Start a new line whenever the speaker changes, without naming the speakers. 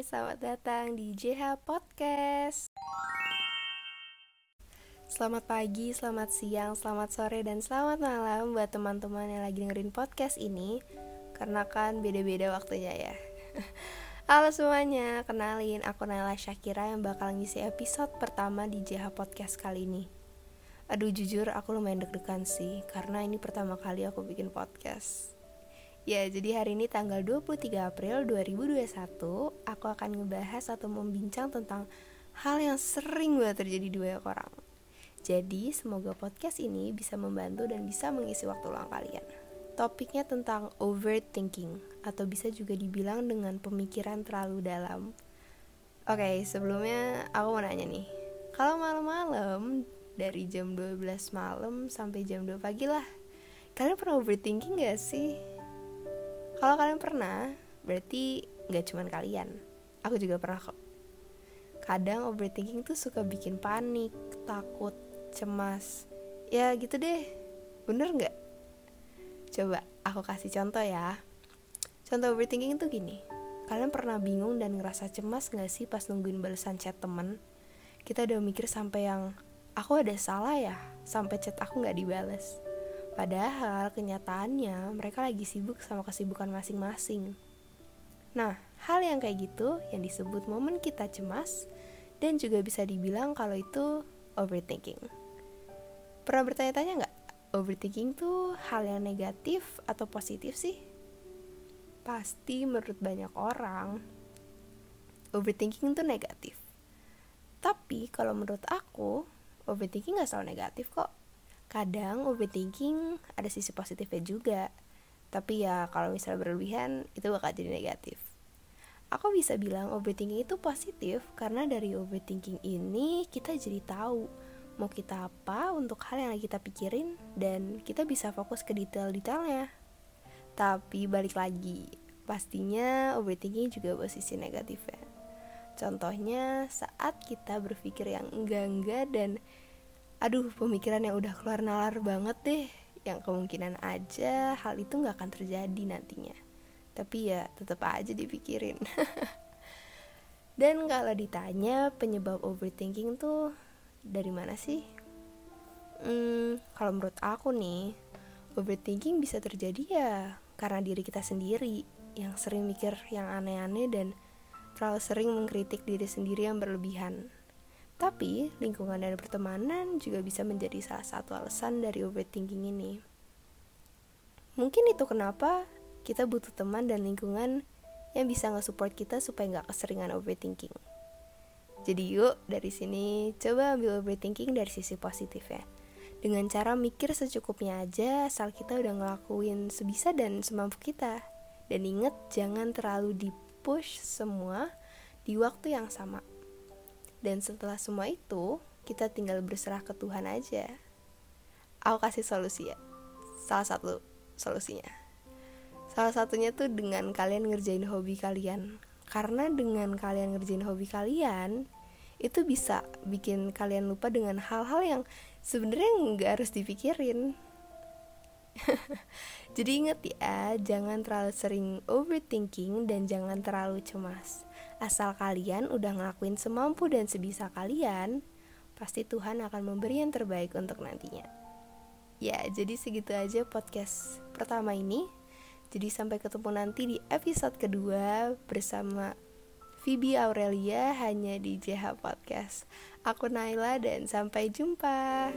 Hai, selamat datang di JH Podcast. Selamat pagi, selamat siang, selamat sore, dan selamat malam buat teman-teman yang lagi dengerin podcast ini. Karena kan beda-beda waktunya ya. Halo semuanya, kenalin aku Naila Syakira yang bakal ngisi episode pertama di JH Podcast kali ini. Aduh jujur aku lumayan deg-degan sih Karena ini pertama kali aku bikin podcast Ya, jadi hari ini tanggal 23 April 2021 Aku akan ngebahas atau membincang tentang hal yang sering banget terjadi di banyak orang. Jadi, semoga podcast ini bisa membantu dan bisa mengisi waktu luang kalian. Topiknya tentang overthinking Atau bisa juga dibilang dengan pemikiran terlalu dalam. Oke, sebelumnya aku mau nanya nih Kalau malam-malam dari jam 12 malam sampai jam 2 pagi lah Kalian pernah overthinking gak sih? Kalau kalian pernah, berarti gak cuman kalian. Aku juga pernah kok. Kadang overthinking tuh suka bikin panik, takut, cemas. Ya gitu deh. Bener gak? Coba aku kasih contoh ya. Contoh overthinking itu gini. Kalian pernah bingung dan ngerasa cemas gak sih pas nungguin balasan chat temen? Kita udah mikir sampai yang, aku ada salah ya? Sampai chat aku gak dibales Padahal kenyataannya mereka lagi sibuk sama kesibukan masing-masing. Nah, hal yang kayak gitu yang disebut momen kita cemas dan juga bisa dibilang kalau itu overthinking. Pernah bertanya-tanya nggak, overthinking tuh hal yang negatif atau positif sih? Pasti menurut banyak orang, overthinking tuh negatif. Tapi kalau menurut aku, overthinking gak selalu negatif kok kadang overthinking ada sisi positifnya juga. Tapi ya kalau misalnya berlebihan itu bakal jadi negatif. Aku bisa bilang overthinking itu positif karena dari overthinking ini kita jadi tahu mau kita apa untuk hal yang lagi kita pikirin dan kita bisa fokus ke detail-detailnya. Tapi balik lagi pastinya overthinking juga posisi negatifnya. Contohnya saat kita berpikir yang enggak-enggak dan aduh pemikiran yang udah keluar nalar banget deh. Yang kemungkinan aja hal itu nggak akan terjadi nantinya. Tapi ya tetap aja dipikirin. Dan kalau ditanya penyebab overthinking tuh dari mana sih? Hmm, kalau menurut aku nih overthinking bisa terjadi ya karena diri kita sendiri yang sering mikir yang aneh-aneh dan terlalu sering mengkritik diri sendiri yang berlebihan tapi, lingkungan dan pertemanan juga bisa menjadi salah satu alasan dari overthinking ini. Mungkin itu kenapa kita butuh teman dan lingkungan yang bisa nge-support kita supaya nggak keseringan overthinking. Jadi yuk dari sini coba ambil overthinking dari sisi positif ya. Dengan cara mikir secukupnya aja asal kita udah ngelakuin sebisa dan semampu kita. Dan inget jangan terlalu di-push semua di waktu yang sama. Dan setelah semua itu, kita tinggal berserah ke Tuhan aja. Aku kasih solusi ya. Salah satu solusinya. Salah satunya tuh dengan kalian ngerjain hobi kalian. Karena dengan kalian ngerjain hobi kalian, itu bisa bikin kalian lupa dengan hal-hal yang sebenarnya nggak harus dipikirin. Jadi inget ya, jangan terlalu sering overthinking dan jangan terlalu cemas. Asal kalian udah ngelakuin semampu dan sebisa kalian, pasti Tuhan akan memberi yang terbaik untuk nantinya. Ya, jadi segitu aja podcast pertama ini. Jadi sampai ketemu nanti di episode kedua bersama Phoebe Aurelia hanya di JH Podcast. Aku Naila dan sampai jumpa.